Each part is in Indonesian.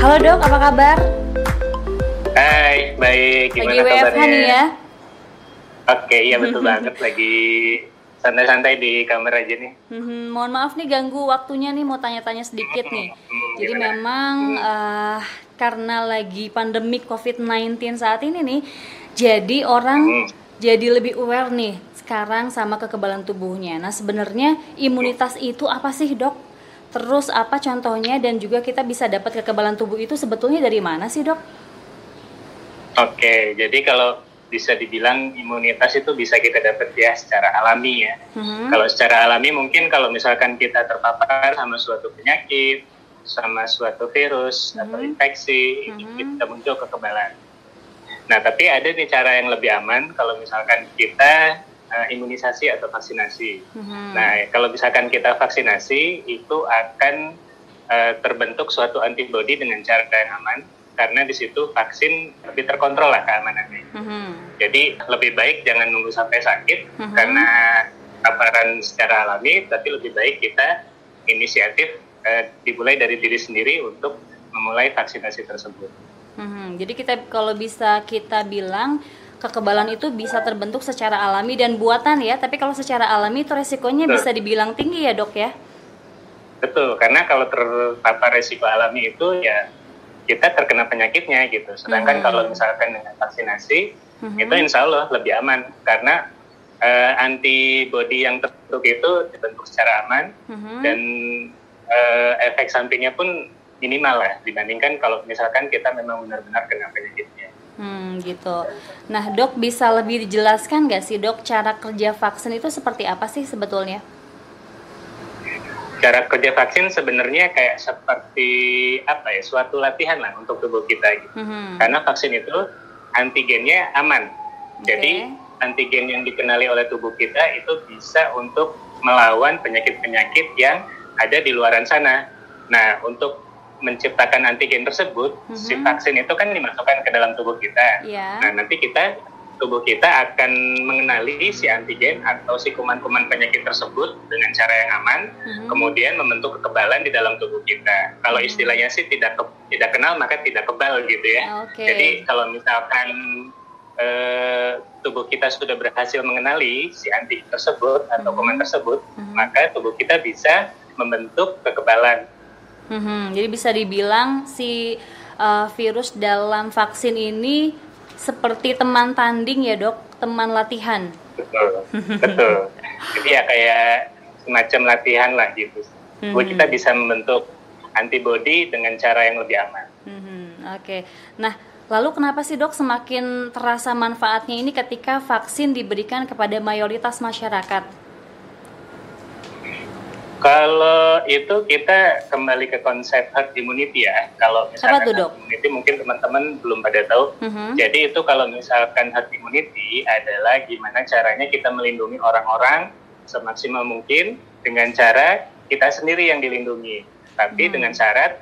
Halo dok, apa kabar? Hai, baik. Gimana Lagi WFH kabarnya? nih ya? Oke, iya betul banget. Lagi santai-santai di kamar aja nih. Mhm, mohon maaf nih ganggu waktunya nih mau tanya-tanya sedikit nih. Hmm, Jadi gimana? memang eh, karena lagi pandemi COVID-19 saat ini nih, jadi orang Hmm. jadi lebih aware nih sekarang sama kekebalan tubuhnya. Nah sebenarnya imunitas itu apa sih dok? Terus apa contohnya dan juga kita bisa dapat kekebalan tubuh itu sebetulnya dari mana sih dok? Oke, jadi kalau bisa dibilang imunitas itu bisa kita dapat ya secara alami ya. Mhm. Kalau secara alami mungkin kalau misalkan kita terpapar sama suatu penyakit, sama suatu virus atau Mhm. infeksi, Mhm. kita muncul kekebalan. Nah, tapi ada nih cara yang lebih aman kalau misalkan kita eh, imunisasi atau vaksinasi. Mhm. Nah, kalau misalkan kita vaksinasi, itu akan eh, terbentuk suatu antibodi dengan cara yang aman, karena di situ vaksin lebih terkontrol lah keamanannya. Mhm. Jadi lebih baik jangan nunggu sampai sakit, Mhm. karena paparan secara alami, tapi lebih baik kita inisiatif eh, dimulai dari diri sendiri untuk memulai vaksinasi tersebut. Mhm, Jadi kita kalau bisa kita bilang kekebalan itu bisa terbentuk secara alami dan buatan ya, tapi kalau secara alami itu resikonya Betul. bisa dibilang tinggi ya dok ya. Betul, karena kalau terpapar resiko alami itu ya kita terkena penyakitnya gitu. Sedangkan Mhm. kalau misalkan dengan vaksinasi Mhm. itu insya Allah lebih aman karena eh, antibodi yang terbentuk itu dibentuk secara aman Mhm. dan eh, efek sampingnya pun minimal lah dibandingkan kalau misalkan kita memang benar-benar kena penyakitnya. Hmm, gitu. Nah dok bisa lebih dijelaskan nggak sih dok cara kerja vaksin itu seperti apa sih sebetulnya? Cara kerja vaksin sebenarnya kayak seperti apa ya suatu latihan lah untuk tubuh kita gitu. Mhm. Karena vaksin itu antigennya aman. Jadi Oke. antigen yang dikenali oleh tubuh kita itu bisa untuk melawan penyakit-penyakit yang ada di luaran sana. Nah, untuk menciptakan antigen tersebut, si Mhm. vaksin itu kan dimasukkan ke dalam tubuh kita. Iya. Nah, nanti kita tubuh kita akan mengenali si antigen atau si kuman-kuman penyakit tersebut dengan cara yang aman, Mhm. kemudian membentuk kekebalan di dalam tubuh kita. Kalau Mhm. istilahnya sih tidak ke- tidak kenal maka tidak kebal gitu ya. Oke. Jadi kalau misalkan eh, tubuh kita sudah berhasil mengenali si antigen tersebut atau Mhm. kuman tersebut, Mhm. maka tubuh kita bisa membentuk kekebalan. Mhm, Jadi bisa dibilang si uh, virus dalam vaksin ini seperti teman tanding ya dok, teman latihan. Betul, betul. Jadi ya kayak semacam latihan lah gitu. Tubuh Mhm. kita bisa membentuk antibodi dengan cara yang lebih aman. Mhm, Oke, nah lalu kenapa sih dok semakin terasa manfaatnya ini ketika vaksin diberikan kepada mayoritas masyarakat? Kalau itu kita kembali ke konsep herd immunity ya. Kalau misalkan herd immunity mungkin teman-teman belum pada tahu. Mhm. Jadi itu kalau misalkan herd immunity adalah gimana caranya kita melindungi orang-orang semaksimal mungkin dengan cara kita sendiri yang dilindungi. Tapi Hmm. dengan syarat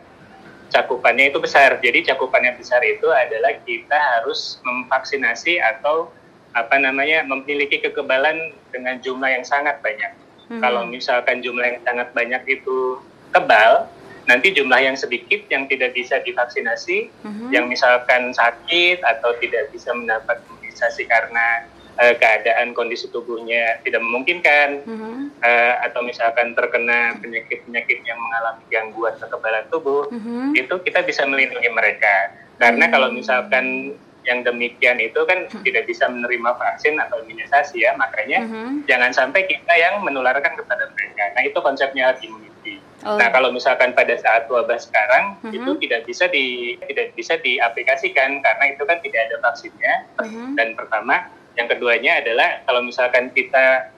cakupannya itu besar. Jadi cakupannya besar itu adalah kita harus memvaksinasi atau apa namanya memiliki kekebalan dengan jumlah yang sangat banyak. Mhm. Kalau misalkan jumlah yang sangat banyak itu kebal, nanti jumlah yang sedikit yang tidak bisa divaksinasi, Mhm. yang misalkan sakit atau tidak bisa mendapat imunisasi karena eh, keadaan kondisi tubuhnya tidak memungkinkan, Mhm. eh, atau misalkan terkena penyakit-penyakit yang mengalami gangguan kekebalan tubuh, Mhm. itu kita bisa melindungi mereka. Karena Hmm. kalau misalkan yang demikian itu kan tidak bisa menerima vaksin atau imunisasi ya, makanya Mhm. jangan sampai kita yang menularkan kepada mereka. Nah itu konsepnya herd immunity. Oh. Nah kalau misalkan pada saat wabah sekarang Mhm. itu tidak bisa di tidak bisa diaplikasikan karena itu kan tidak ada vaksinnya. Mhm. Dan pertama, yang keduanya adalah kalau misalkan kita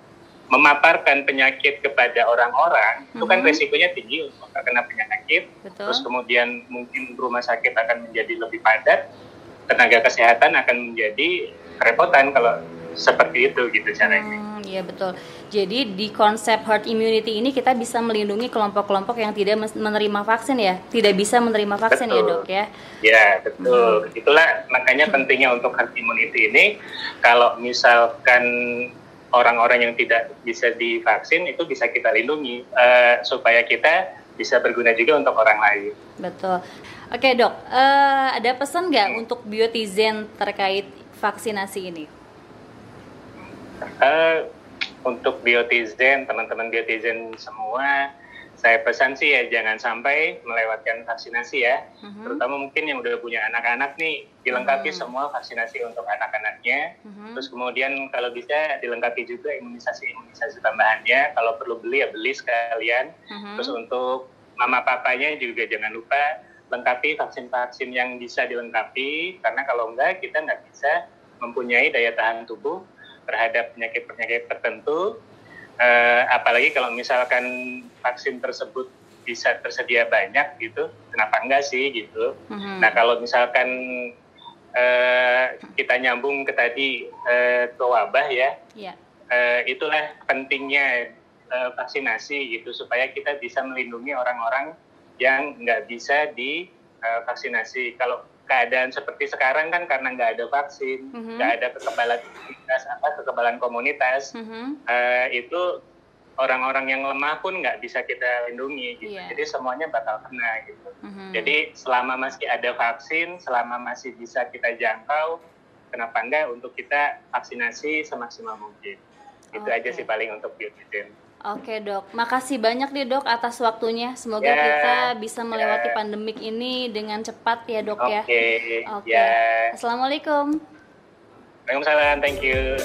memaparkan penyakit kepada orang-orang, itu kan Mhm. resikonya tinggi untuk terkena penyakit. Betul. Terus kemudian mungkin rumah sakit akan menjadi lebih padat, tenaga kesehatan akan menjadi kerepotan kalau seperti itu gitu caranya. Hmm, iya betul. Jadi di konsep herd immunity ini kita bisa melindungi kelompok-kelompok yang tidak menerima vaksin ya, tidak bisa menerima vaksin ya Betul. dok ya. Ya, betul. Itulah makanya pentingnya untuk herd immunity ini kalau misalkan orang-orang yang tidak bisa divaksin itu bisa kita lindungi eh, supaya kita bisa berguna juga untuk orang lain. Betul. Oke dok, uh, ada pesan nggak hmm. untuk biotizen terkait vaksinasi ini? Uh, untuk biotizen, teman-teman biotizen semua, saya pesan sih ya jangan sampai melewatkan vaksinasi ya. Uh-huh. Terutama mungkin yang udah punya anak-anak nih dilengkapi uh-huh. semua vaksinasi untuk anak-anaknya. Uh-huh. Terus kemudian kalau bisa dilengkapi juga imunisasi-imunisasi tambahannya. Kalau perlu beli ya beli sekalian. Uh-huh. Terus untuk mama papanya juga jangan lupa lengkapi vaksin-vaksin yang bisa dilengkapi karena kalau enggak kita nggak bisa mempunyai daya tahan tubuh terhadap penyakit-penyakit tertentu uh, apalagi kalau misalkan vaksin tersebut bisa tersedia banyak gitu kenapa enggak sih gitu mm-hmm. nah kalau misalkan uh, kita nyambung ke tadi uh, ke wabah ya yeah. Uh, itulah pentingnya uh, vaksinasi gitu supaya kita bisa melindungi orang-orang yang nggak bisa divaksinasi kalau keadaan seperti sekarang kan karena nggak ada vaksin, mm-hmm. nggak mm-hmm. ada kekebalan komunitas apa kekebalan komunitas, mm-hmm. uh, itu orang-orang yang lemah pun nggak bisa kita lindungi gitu. Yeah. Jadi semuanya bakal kena gitu. Mm-hmm. Jadi selama masih ada vaksin, selama masih bisa kita jangkau, kenapa enggak untuk kita vaksinasi semaksimal mungkin. Itu okay. aja sih paling untuk biotizen. Oke dok, makasih banyak nih dok atas waktunya. Semoga yeah. kita bisa melewati yeah. pandemik ini dengan cepat ya dok okay. ya. Oke. Okay. Yeah. Assalamualaikum. Waalaikumsalam, thank you.